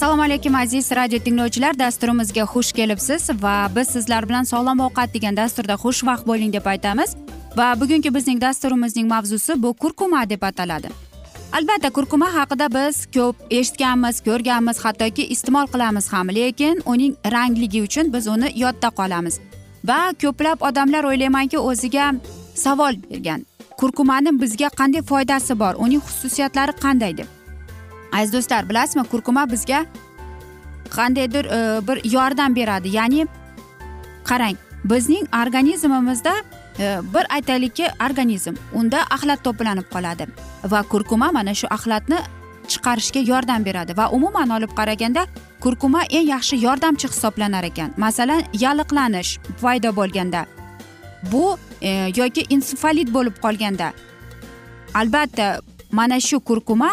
assalomu alaykum aziz radio tinglovchilar. Dasturimizga xush kelibsiz va biz sizlar bilan sog'lom ovqat degan dasturda xushvaqt bo'ling deb aytamiz. Va bugungi bizning dasturimizning mavzusi bu kurkuma deb ataladi. Albatta kurkuma haqida biz ko'p eshitganmiz ko'rganmiz hattoki iste'mol qilamiz ham lekin uning rangligi uchun biz uni yodda qolamiz. Va ko'plab odamlar o'ylaymanki o'ziga savol bergan. Kurkumani bizga qanday foydasi bor? Uning xususiyatlari qanday deb. Aziz do'stlar bilasizmi kurkuma bizga qandaydir e, bir yordam beradi. Ya'ni qarang bizning organizmimizda e, bir aytaylikki organizm unda axlat to'planib qoladi va kurkuma mana shu axlatni chiqarishga yordam beradi va umuman olib qaraganda kurkuma eng yaxshi yordamchi hisoblanar ekan. Masalan yalliqlanish paydo bo'lganda bu e, yoki insufalit bo'lib qolganda albatta mana shu kurkuma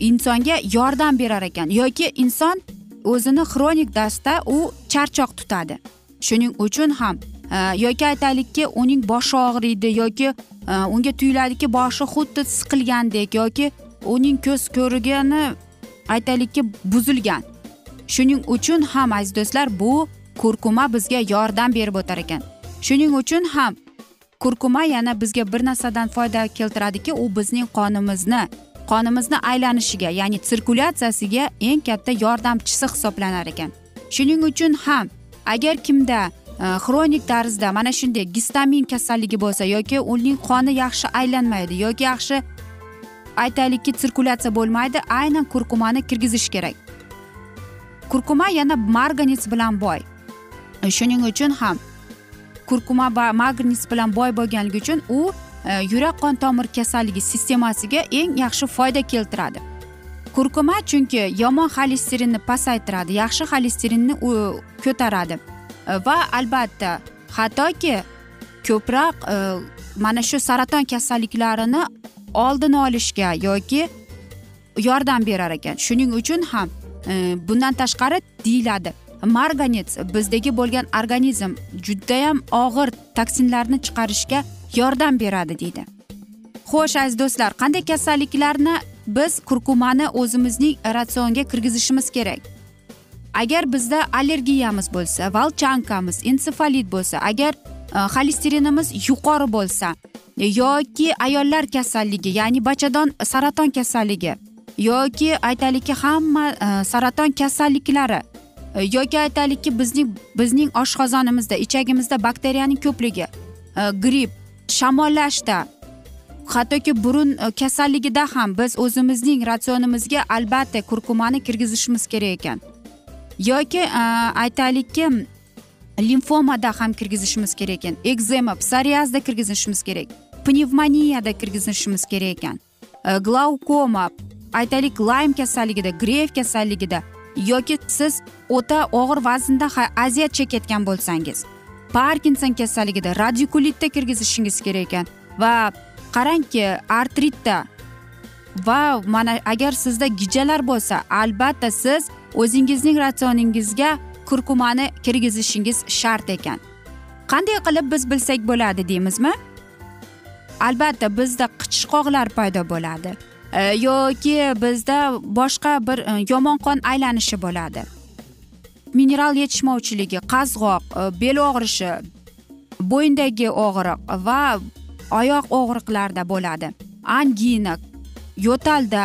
insonga yordam berar ekan yoki inson o'zini xronik dastda u charchoq tutadi. Shuning uchun ham e, yoki aytaylikki uning boshi og'riydi yoki e, unga tuyuladiki boshi xuddi siqilgandek yoki uning ko'z ko'rgani aytaylikki buzilgan. Shuning uchun ham aziz do'stlar bu kurkuma bizga yordam berib o'tar ekan. Shuning uchun ham kurkuma yana bizga bir narsadan foyda keltiradiki u bizning qonimizni qonimizni aylanishiga ya'ni sirkulyatsiyasiga eng katta yordamchisi hisoblanar ekan. Shuning uchun ham agar kimda e, xronik tarzda mana shunday gistamin kasalligi bo'lsa yoki uning qoni yaxshi aylanmaydi yoki yaxshi aytaylikki sirkulyatsiya bo'lmaydi aynan kurkumani kirgizish kerak. Kurkuma yana marganis bilan boy. E, shuning uchun ham kurkuma va marganis bilan boy bo'lganligi uchun u E, yurak qon tomir kasalligi sistemasiga eng yaxshi foyda keltiradi. Kurkuma chunki yomon xolesterinni pasaytiradi yaxshi xolesterinni ko'taradi. E, va albatta hattoki ko'proq e, mana shu saraton kasalliklarini oldini olishga yoki yordam berar ekan. Shuning uchun ham bundan tashqari deyiladi marganец bizdagi bo'lgan organizm judayam og'ir toksinlarni chiqarishga yordam beradi deydi. Xo'sh aziz do'stlar qanday kasalliklarni biz kurkumani o'zimizning ratsionga kirgizishimiz kerak? Agar bizda allergiyamiz bo'lsa valchankamiz ensefalit bo'lsa agar e, xolesterinimiz yuqori bo'lsa yoki ayollar kasalligi ya'ni bachadon e, saraton kasalligi yoki aytaylikki hamma e, saraton kasalliklari yoki aytaylikki bizning bizning oshqozonimizda ichagimizda bakteriyaning ko'pligi gripp shamollashda hattoki burun e, kasalligida ham biz o'zimizning ratsionimizga albatta kurkumani kirgizishimiz kerak ekan. Yoki e, aytaylikki limfomada ham kirgizishimiz kerak ekan. Ekzema psoriazda kirgizishimiz kerak. Pnevmoniyada kirgizishimiz kerak ekan. E, glaukoma aytaylik laym kasalligida grev kasalligida. Yoki siz o'ta og'ir vaznda aziyat chekayotgan bo'lsangiz. Parkinson kasalligida radikulitda kirgizishingiz kerak ekan. Va qarangki artritda. Va mana agar sizda gijalar bo'lsa albatta siz o'zingizning ratsioningizga kurkumani kirgizishingiz shart ekan. Qanday qilib biz bilsak bo'ladi deymizmi? Albatta bizda qichishqoqlar paydo bo'ladi e, yoki bizda boshqa bir e, yomon qon aylanishi bo'ladi. Mineral yetishmovchiligi qazg'oq e, bel og'rishi bo'yindagi og'riq va oyoq og'riqlarida bo'ladi. Angina yo'talda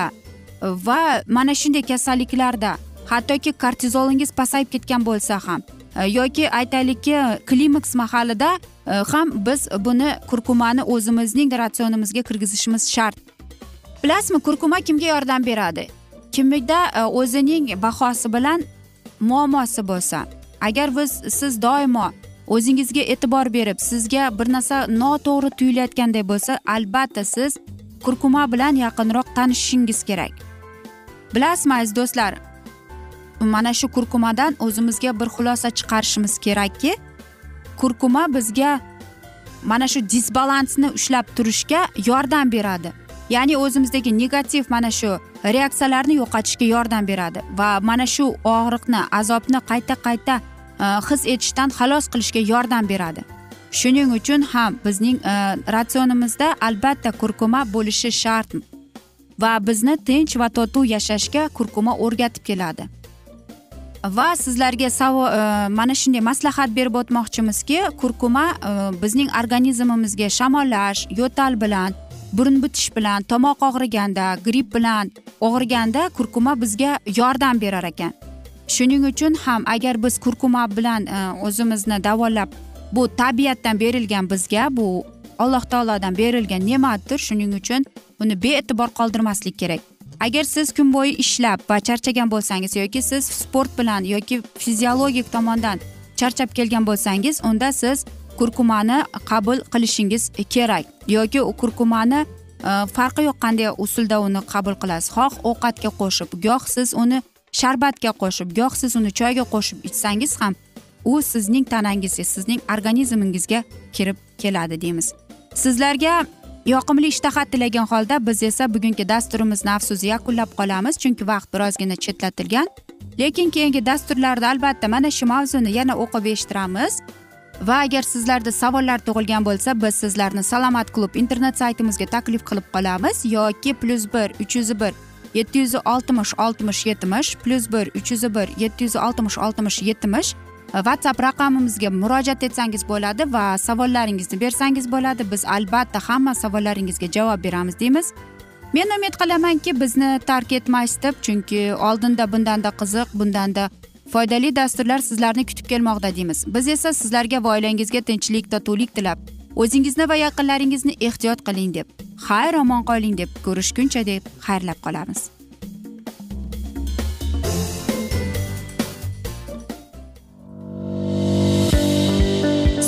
va mana shunday kasalliklarda hattoki kortizolingiz pasayib ketgan bo'lsa ham e, yoki aytaylikki klimaks mahalida e, ham biz buni kurkumani o'zimizning ratsionimizga kirgizishimiz shart. Bilasizmi kurkuma kimga yordam beradi? Kimda o'zining bahosi bilan muammosi bo'lsa agar biz siz doimo o'zingizga e'tibor berib sizga bir narsa noto'g'ri tuyulayotganday bo'lsa albatta siz kurkuma bilan yaqinroq tanishishingiz kerak. Bilasizmi aziz do'stlar? Mana shu kurkumadan o'zimizga bir xulosa chiqarishimiz kerakki kurkuma bizga mana shu disbalansni ushlab turishga yordam beradi. Ya'ni o'zimizdagi negativ mana shu reaksiyalarni yo'qotishga yordam beradi va mana shu og'riqni azobni qayta qayta e, his etishdan xalos qilishga yordam beradi. Shuning uchun ham bizning e, ratsionimizda albatta kurkuma bo'lishi shart va bizni tinch va totuv yashashga kurkuma o'rgatib keladi. Va sizlarga savo e, mana shunday maslahat berib o'tmoqchimizki kurkuma bizning organizmimizga shamollash yo'tal bilan burun bitish bilan tomoq og'riganda gripp bilan og'riganda kurkuma bizga yordam berar ekan. Shuning uchun ham agar biz kurkuma bilan e, o'zimizni davolab bu tabiatdan berilgan bizga bu alloh taolodan berilgan ne'matdir. Shuning uchun buni bee'tibor qoldirmaslik kerak. Agar siz kun bo'yi ishlab va charchagan bo'lsangiz yoki siz sport bilan yoki fiziologik tomondan charchab kelgan bo'lsangiz unda siz kurkumani qabul qilishingiz kerak. Yoki kurkumani e, farqi yo'q qanday usulda uni qabul qilasiz. Xoh ovqatga qo'shib goh siz uni sharbatga qo'shib goh siz uni choyga qo'shib ichsangiz ham u sizning tanangizga sizning organizmingizga kirib keladi deymiz. Sizlarga yoqimli ishtaha tilagan holda biz esa bugungi dasturimizni afsus yakunlab qolamiz. Chunki vaqt birozgina chetlatilgan. Lekin keyingi dasturlarda albatta mana shu mavzuni yana o'qib eshittiramiz. Va agar sizlarda savollar tug'ilgan bo'lsa biz sizlarni salomat klub internet saytimizga taklif qilib qolamiz. Yoki plyus bir uch yuz bir yetti yuz oltmish oltmish yetmish plyus bir uch yuz bir yetti yuz oltmish oltmish yetmish. Whatsapp raqamimizga murojaat etsangiz bo'ladi va savollaringizni bersangiz bo'ladi. Biz albatta hamma savollaringizga javob beramiz deymiz. Men umid qilamanki bizni tark etmaysiz deb chunki oldinda bundanda qiziq bundanda foydali dasturlar sizlarni kutib kelmoqda deymiz. Biz esa sizlarga va oilangizga tinchlik totuvlik tilab o'zingizni va yaqinlaringizni ehtiyot qiling deb xayr omon qoling deb ko'rishguncha deb xayrlab qolamiz.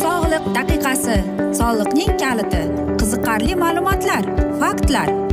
Sog'liq daqiqasi soliqning kaliti qiziqarli ma'lumotlar faktlar.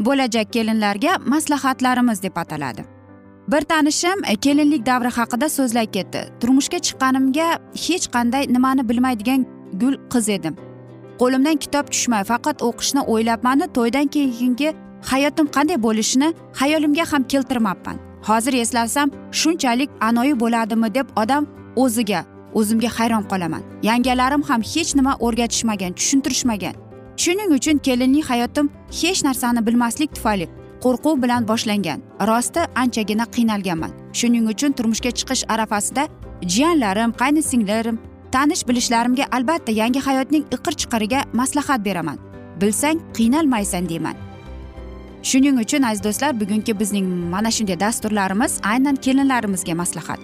bo'lajak kelinlarga maslahatlarimiz deb ataladi. Bir tanishim e, kelinlik davri haqida so'zlay ketdi. Turmushga chiqqanimga hech qanday nimani bilmaydigan gul qiz edim. Qo'limdan kitob tushmay faqat o'qishni o'ylabmanu to'ydan keyingi hayotim qanday bo'lishini xayolimga ham keltirmabman. Hozir eslasam shunchalik anoyi bo'ladimi deb odam o'ziga o'zimga hayron qolaman. Yangalarim ham hech nima o'rgatishmagan tushuntirishmagan. Shuning uchun kelinlik hayotim hech narsani bilmaslik tufayli qo'rquv bilan boshlangan. Rosti anchagina qiynalganman. Shuning uchun turmushga chiqish arafasida jiyanlarim qaynsinglarim tanish bilishlarimga albatta yangi hayotning iqir chiqiriga maslahat beraman. Bilsang qiynalmaysan deyman. Shuning uchun aziz do'stlar bugungi bizning mana shunday dasturlarimiz aynan kelinlarimizga maslahat.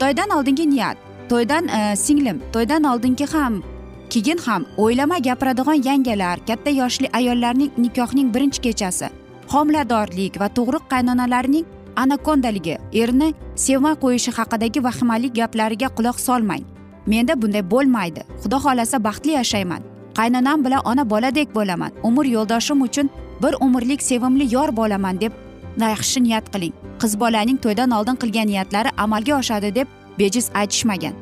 To'ydan oldingi niyat to'ydan e, singlim to'ydan oldingi ham keyin ham o'ylama gapiradigan yangalar katta yoshli ayollarning nikohning birinchi kechasi homiladorlik va tug'ruq qaynonalarning anakondaligi erni sevmay qo'yishi haqidagi vahimali gaplariga quloq solmang. Menda bunday bo'lmaydi. Xudo xohlasa baxtli yashayman. Qaynonam bilan ona boladek bo'laman. Umr yo'ldoshim uchun bir umrlik sevimli yor bo'laman deb yaxshi niyat qiling. Qiz bolaning to'ydan oldin qilgan niyatlari amalga oshadi deb bejiz aytishmagan.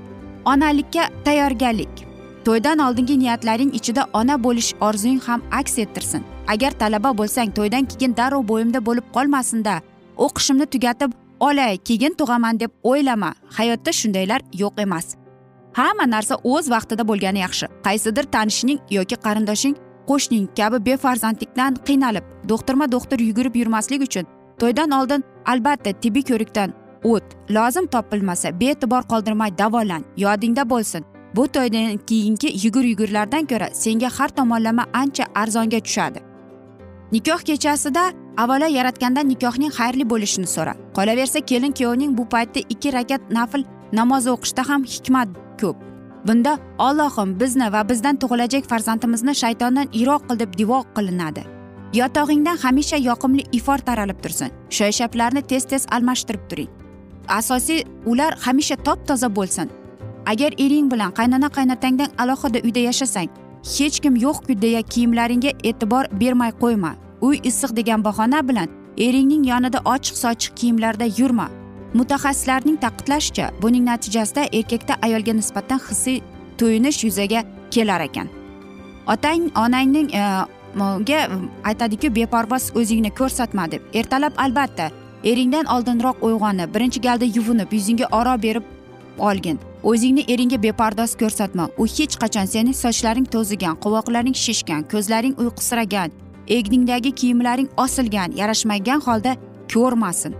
Onalikka tayyorgarlik. To'ydan oldingi niyatlaring ichida ona bo'lish orzuing ham aks ettirsin. Agar talaba bo'lsang to'ydan keyin darrov bo'yimda bo'lib qolmasinda. O'qishimni tugatib olay keyin tug'aman deb o'ylama. Hayotda shundaylar yo'q emas. Hamma narsa o'z vaqtida bo'lgani yaxshi. Qaysidir tanishing yoki qarindoshing qo'shning kabi befarzandlikdan qiynalib do'xtirma do'xtir yugurib yurmaslik uchun to'ydan oldin albatta tibbiy ko'rikdan o't lozim topilmasa bee'tibor qoldirmay davolan yodingda bo'lsin. Bu to'ydan keyingi yugur yugurlardan ko'ra senga har tomonlama ancha arzonga tushadi. Nikoh kechasida avvalo yaratgandan nikohning xayrli bo'lishini so'ra qolaversa kelin kuyovning bu paytda ikki rakat nafl namoz o'qishda ham hikmat ko'p. Bunda ollohim bizni va bizdan tug'ilajak farzandimizni shaytondan iroq qil deb duo qilinadi. Yotog'ingdan hamisha yoqimli ifor taralib tursin. Shoyshaplarni tez tez almashtirib turing. Asosiy ular hamisha top toza bo'lsin. Agar ering bilan qaynona qaynotangdan alohida uyda yashasang hech kim yo'qku deya kiyimlaringga e'tibor bermay qo'yma. Uy issiq degan bahona bilan eringning yonida ochiq sochiq kiyimlarda yurma. Mutaxassislarning ta'kidlashicha buning natijasida erkakda ayolga nisbatan hissiy to'yinish yuzaga kelar ekan. Otang onangning e, ga aytadiku beparvoz o'zingni ko'rsatma deb. Ertalab albatta eringdan oldinroq uyg'onib birinchi galda yuvinib yuzingga oro berib olgin. O'zingni eringga bepardoz ko'rsatma. U hech qachon seni sochlaring to'zigan qovoqlaring shishgan ko'zlaring uyqusiragan egningdagi kiyimlaring osilgan yarashmagan holda ko'rmasin.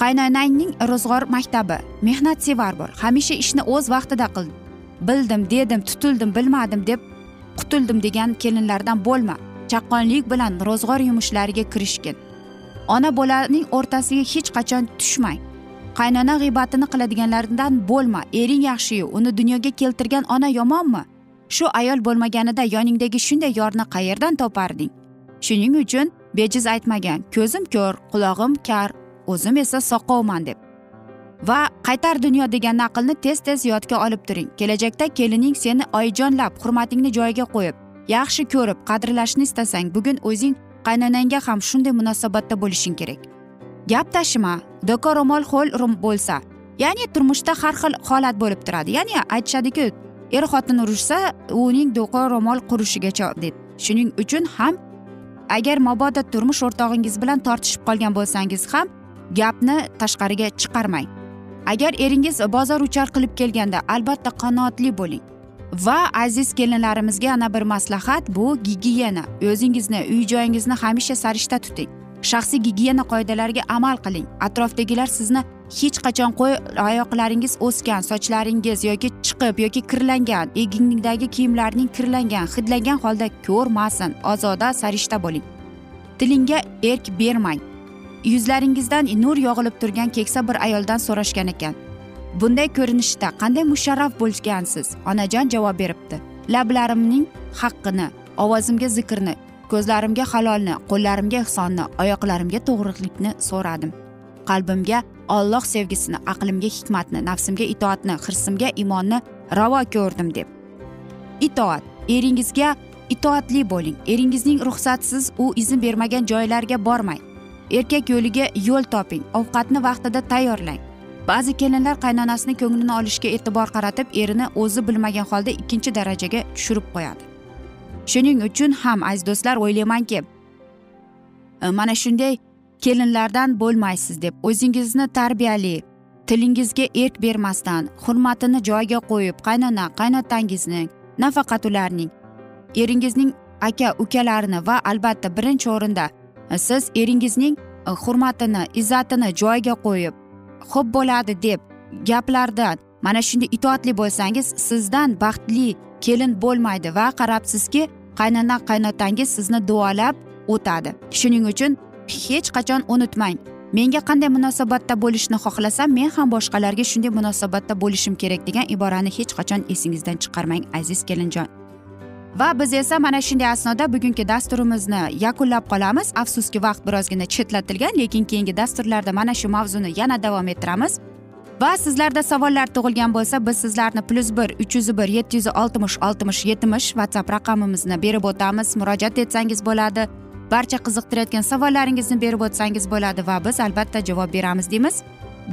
Qaynonangning ro'zg'or maktabi mehnatsevar bo'l hamisha ishni o'z vaqtida qil. Bildim dedim tutildim bilmadim deb qutuldim degan kelinlardan bo'lma. Chaqqonlik bilan ro'zg'or yumushlariga kirishgin ona bolaning o'rtasiga hech qachon tushmang. Qaynona g'iybatini qiladiganlardan bo'lma. Ering yaxshiyu uni dunyoga keltirgan ona yomonmi? Shu ayol bo'lmaganida yoningdagi shunday yorni qayerdan toparding? Shuning uchun bejiz aytmagan ko'zim ko'r qulog'im kar o'zim esa soqovman deb. Va qaytar dunyo degan naqlni tez tez yodga olib turing. Kelajakda kelining seni oyijonlab hurmatingni joyiga qo'yib yaxshi ko'rib qadrlashni istasang bugun o'zing qaynonangga ham shunday munosabatda bo'lishing kerak. Gap tashima do'kon ro'mol ho'l bo'lsa ya'ni turmushda har xil holat bo'lib turadi. Ya'ni aytishadiki er xotin urushsa uning do'qon ro'mol qurishigacha deb. Shuning uchun ham agar mabodo turmush o'rtog'ingiz bilan tortishib qolgan bo'lsangiz ham gapni tashqariga chiqarmang. Agar eringiz bozor uchar qilib kelganda albatta qanoatli bo'ling. Va aziz kelinlarimizga yana bir maslahat bu gigiyena. O'zingizni uy joyingizni hamisha sarishta tuting. Shaxsiy gigiyena qoidalariga amal qiling. Atrofdagilar sizni hech qachon qo'y oyoqlaringiz o'sgan sochlaringiz yoki chiqib yoki kirlangan egningdagi kiyimlarning kirlangan hidlagan holda ko'rmasin. Ozoda sarishta bo'ling. Tilingga erk bermang. Yuzlaringizdan nur yog'ilib turgan keksa bir ayoldan so'rashgan ekan. Bunday ko'rinishda qanday musharraf bo'lgansiz? Onajon javob beribdi. Lablarimning haqqini ovozimga zikrni ko'zlarimga halolni qo'llarimga ehsonni oyoqlarimga to'g'rilikni so'radim. Qalbimga olloh sevgisini aqlimga hikmatni nafsimga itoatni hirsimga imonni ravo ko'rdim deb. Itoat. Eringizga itoatli bo'ling. Eringizning ruxsatsiz u izn bermagan joylarga bormang. Erkak yo'liga yo'l toping. Ovqatni vaqtida tayyorlang. Ba'zi kelinlar qaynonasini ko'nglini olishga e'tibor qaratib erini o'zi bilmagan holda ikkinchi darajaga tushirib qo'yadi. Shuning uchun ham aziz do'stlar o'ylaymanki e, mana shunday kelinlardan bo'lmaysiz deb o'zingizni tarbiyali tilingizga erk bermasdan hurmatini joyiga qo'yib qaynona qaynotangizni nafaqat ularning eringizning aka ukalarini va albatta birinchi o'rinda e, siz eringizning e, hurmatini izzatini joyiga qo'yib xo'p bo'ladi deb gaplardan mana shunday itoatli bo'lsangiz sizdan baxtli kelin bo'lmaydi va qarabsizki qaynona qaynotangiz sizni duolab o'tadi. Shuning uchun hech qachon unutmang. Menga qanday munosabatda bo'lishni xohlasam men ham boshqalarga shunday munosabatda bo'lishim kerak degan iborani hech qachon esingizdan chiqarmang aziz kelinjon. Va biz esa mana shunday asnoda bugungi dasturimizni yakunlab qolamiz. Afsuski vaqt birozgina chetlatilgan lekin keyingi dasturlarda mana shu mavzuni yana davom ettiramiz. Va sizlarda savollar tug'ilgan bo'lsa biz sizlarni plyus bir uch yuz bir yetti yuz oltmish oltmish yetmish whatsapp raqamimizni berib o'tamiz. Murojaat etsangiz bo'ladi. Barcha qiziqtirayotgan savollaringizni berib o'tsangiz bo'ladi va biz albatta javob beramiz deymiz.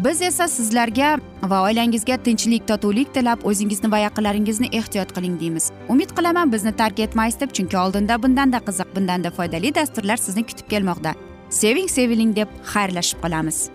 Biz esa sizlarga va oilangizga tinchlik totuvlik tilab o'zingizni va yaqinlaringizni ehtiyot qiling deymiz. Umid qilaman bizni tark etmaysiz deb chunki oldinda bundanda qiziq bundanda foydali dasturlar sizni kutib kelmoqda. Seving seviling deb xayrlashib qolamiz.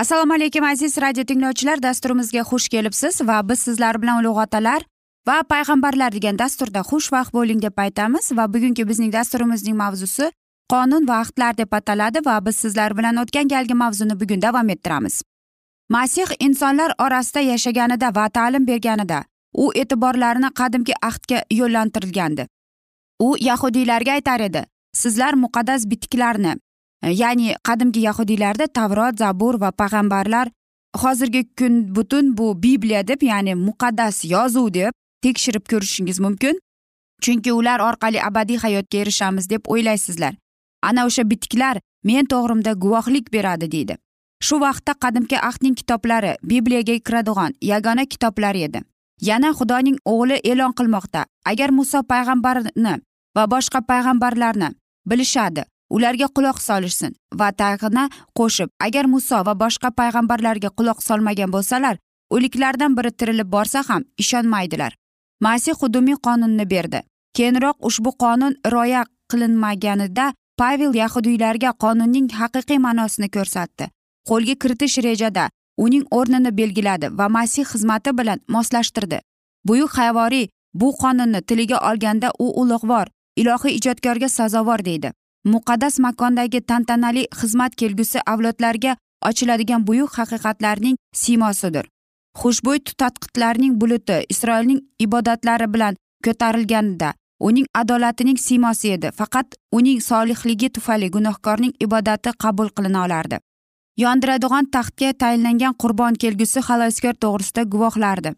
Assalomu alaykum aziz radio tinglovchilar. Dasturimizga xush kelibsiz va biz sizlar bilan ulug' otalar va payg'ambarlar degan dasturda xushvaqt bo'ling deb aytamiz. Va bugungi bizning dasturimizning mavzusi qonun va ahdlar deb ataladi va biz sizlar bilan o'tgan galgi mavzuni bugun davom ettiramiz. Masih insonlar orasida yashaganida va ta'lim berganida u e'tiborlarini qadimgi ahdga yo'llantirilgandi. U yahudiylarga aytar edi sizlar muqaddas bitiklarni ya'ni qadimgi yahudiylarda tavrot zabur va payg'ambarlar hozirgi kun butun bu bibliya deb ya'ni muqaddas yozuv deb tekshirib ko'rishingiz mumkin. Chunki ular orqali abadiy hayotga erishamiz deb o'ylaysizlar. Ana o'sha bitiklar men to'g'rimda guvohlik beradi deydi. Shu vaqtda qadimgi ahdning kitoblari bibliyaga kiradigan yagona kitoblar edi. Yana xudoning o'g'li e'lon qilmoqda. Agar muso payg'ambarni va boshqa payg'ambarlarni bilishadi ularga quloq solishsin va tag'ini qo'shib agar muso va boshqa payg'ambarlarga quloq solmagan bo'lsalar o'liklardan biri tirilib borsa ham ishonmaydilar. Masih hudumiy qonunni berdi. Keyinroq ushbu qonun rioya qilinmaganida pavel yahudiylarga qonunning haqiqiy ma'nosini ko'rsatdi. Qo'lga kiritish rejada uning o'rnini belgiladi va masih xizmati bilan moslashtirdi. Buyuk havoriy bu qonunni tiliga olganda u ulug'vor ilohiy ijodkorga sazovor deydi. Muqaddas makondagi tantanali xizmat kelgusi avlodlarga ochiladigan buyuk haqiqatlarning siymosidir. Xushbo'y tutatqitlarning buluti isroilning ibodatlari bilan ko'tarilganida uning adolatining siymosi edi. Faqat uning solihligi tufayli gunohkorning ibodati qabul qilina olardi. Yondiradigan taxtga tayinlangan qurbon kelgusi xaloskor to'g'risida guvohlardi.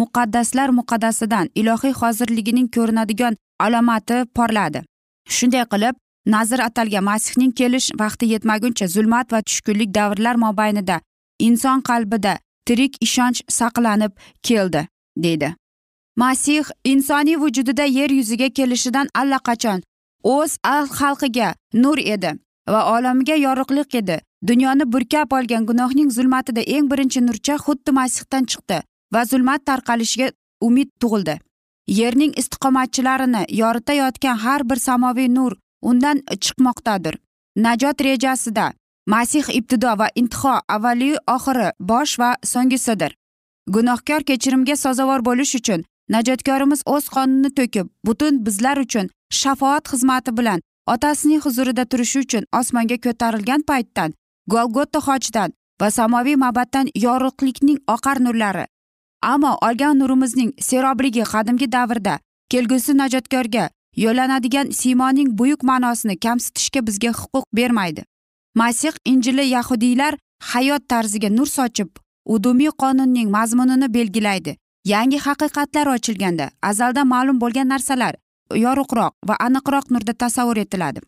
Muqaddaslar muqaddasidan ilohiy hozirligining ko'rinadigan alomati porladi. Shunday qilib nazr atalgan masihning kelish vaqti yetmaguncha zulmat va tushkunlik davrlar mobaynida inson qalbida tirik ishonch saqlanib keldi deydi. Masih insoniy vujudida yer yuziga kelishidan allaqachon o'z xalqiga nur edi va olamiga yorug'lik edi. Dunyoni burkab olgan gunohning zulmatida eng birinchi nurcha xuddi masihdan chiqdi va zulmat tarqalishiga umid tug'ildi. Yerning istiqomatchilarini yoritayotgan har bir samoviy nur undan chiqmoqdadir. Najot rejasida masih ibtido va intiho avvaliyu oxiri bosh va so'nggisidir gunohkor kechirimga sazovor bo'lish uchun najotkorimiz o'z qonini to'kib butun bizlar uchun shafoat xizmati bilan otasining huzurida turishi uchun osmonga ko'tarilgan paytdan golgota xochdan va samoviy mabaddan yorug'likning oqar nurlari. Ammo olgan nurimizning serobligi qadimgi davrda kelgusi najotkorga yo'llanadigan siymoning buyuk ma'nosini kamsitishga bizga huquq bermaydi. Masih injili yahudiylar hayot tarziga nur sochib udumiy qonunning mazmunini belgilaydi. Yangi haqiqatlar ochilganda azalda ma'lum bo'lgan narsalar yorug'roq va aniqroq nurda tasavvur etiladi.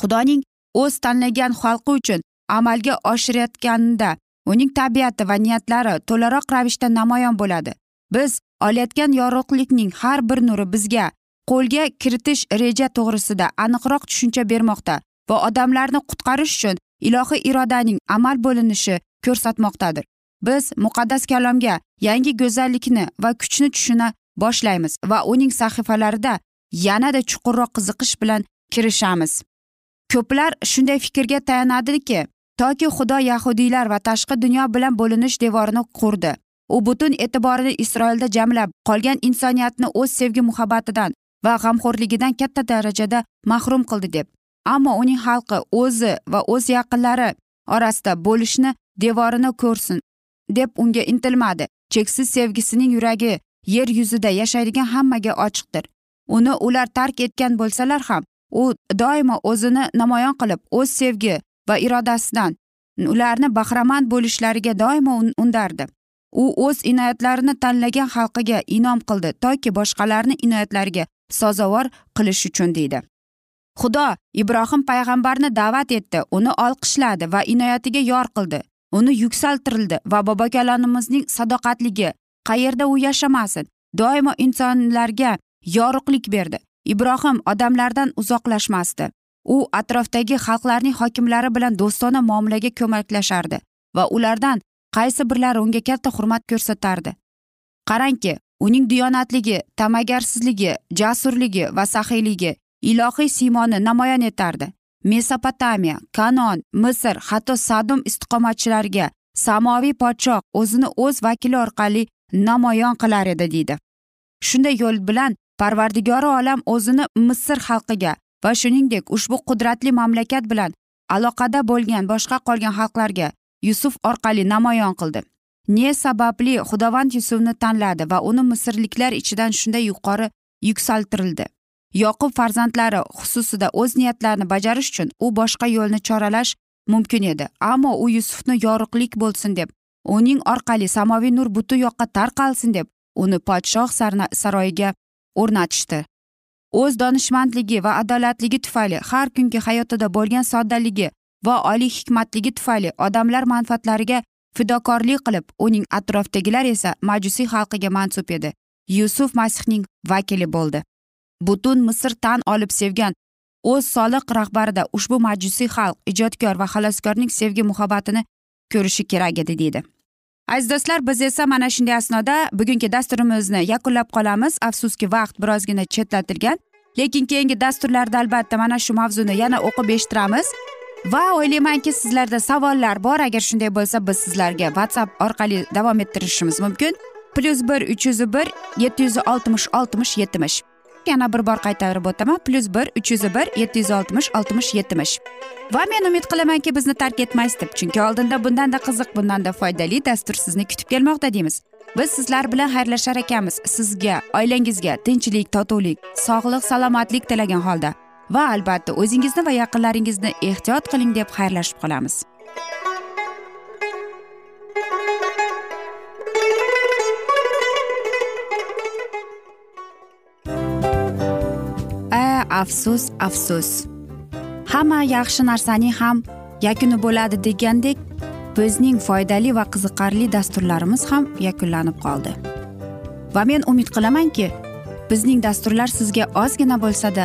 Xudoning o'z tanlagan xalqi uchun amalga oshirayotganida uning tabiati va niyatlari to'laroq ravishda namoyon bo'ladi. Biz olayotgan yorug'likning har bir nuri bizga qo'lga kiritish reja to'g'risida aniqroq tushuncha bermoqda va odamlarni qutqarish uchun ilohiy irodaning amal bo'linishi ko'rsatmoqdadir. Biz muqaddas kalomga yangi go'zallikni va kuchni tushuna boshlaymiz va uning sahifalarida yanada chuqurroq qiziqish bilan kirishamiz. Ko'plar shunday fikrga tayanadiki toki xudo yahudiylar va tashqi dunyo bilan bo'linish devorini qurdi. U butun e'tiborini isroilda jamlab qolgan insoniyatni o'z sevgi muhabbatidan va g'amxo'rligidan katta darajada mahrum qildi deb. Ammo uning xalqi o'zi va o'z yaqinlari orasida bo'lishni devorini ko'rsin deb unga intilmadi. Cheksiz sevgisining yuragi yer yuzida yashaydigan hammaga ochiqdir. Uni ular tark etgan bo'lsalar ham u doimo o'zini namoyon qilib o'z sevgi va irodasidan ularni bahramand bo'lishlariga doimo undardi. U o'z inoyatlarini tanlagan xalqiga inom qildi toki boshqalarni inoyatlariga sazovor qilish uchun deydi. Xudo ibrohim payg'ambarni da'vat etdi uni olqishladi va inoyatiga yor qildi. Uni yuksaltirildi va bobokalonimizning sadoqatligi qayerda u yashamasin doimo insonlarga yorug'lik berdi. Ibrohim odamlardan uzoqlashmasdi. U atrofdagi xalqlarning hokimlari bilan do'stona muomalaga ko'maklashardi va ulardan qaysi birlari unga katta hurmat ko'rsatardi? Qarangki uning diyonatligi ta'magarsizligi jasurligi va saxiyligi ilohiy siymoni namoyon etardi. Mesopotamiya kanon misr hatto sadum istiqomatchilariga samoviy podshoh o'zini o'z vakili orqali namoyon qilar edi deydi. Shunday yo'l bilan parvardigori olam o'zini misr xalqiga va shuningdek ushbu qudratli mamlakat bilan aloqada bo'lgan boshqa qolgan xalqlarga yusuf orqali namoyon qildi. Ne sababli xudovand yusufni tanladi va uni misrliklar ichidan shunday yuqori yuksaltirildi. Yoqub farzandlari xususida o'z niyatlarini bajarish uchun u boshqa yo'lni choralash mumkin edi. Ammo u yusufni yorug'lik bo'lsin deb uning orqali samoviy nur butun yoqqa tarqalsin deb uni podshoh saroyiga o'rnatishdi. O'z donishmandligi va adolatligi tufayli har kungi hayotida bo'lgan soddaligi va oliy hikmatligi tufayli odamlar manfaatlariga fidokorlik qilib uning atrofidagilar esa majusiy xalqiga mansub edi. Yusuf masihning vakili bo'ldi. Butun misr tan olib sevgan o'z soliq rahbarida ushbu majusiy xalq ijodkor va xaloskorning sevgi muhabbatini ko'rishi kerak edi deydi. Aziz do'stlar biz esa mana shunday asnoda bugungi dasturimizni yakunlab qolamiz. Afsuski vaqt birozgina chetlatilgan lekin keyingi dasturlarda albatta mana shu mavzuni yana o'qib eshittiramiz. Va o'ylaymanki sizlarda savollar bor. Agar shunday bo'lsa biz sizlarga whatsapp orqali davom ettirishimiz mumkin. Plyus bir uch yuz bir yetti yuz oltmish oltmish yetmish. Yana bir bor qaytarib o'taman. Plyus bir uch yuz bir yetti yuz oltmish oltmish yetmish. Va men umid qilamanki bizni tark etmaysiz deb. Chunki oldinda bundanda qiziq bundanda foydali dastur sizni kutib kelmoqda deymiz. Biz sizlar bilan xayrlashar ekanmiz. Sizga oilangizga tinchlik totuvlik sog'lik salomatlik tilagan holda. Va albatta o'zingizni va yaqinlaringizni ehtiyot qiling deb xayrlashib qolamiz. Afsus afsus. Hamma yaxshi narsaning ham yakuni bo'ladi degandek bizning foydali va qiziqarli dasturlarimiz ham yakunlanib qoldi. Va men umid qilamanki bizning dasturlar sizga ozgina bo'lsada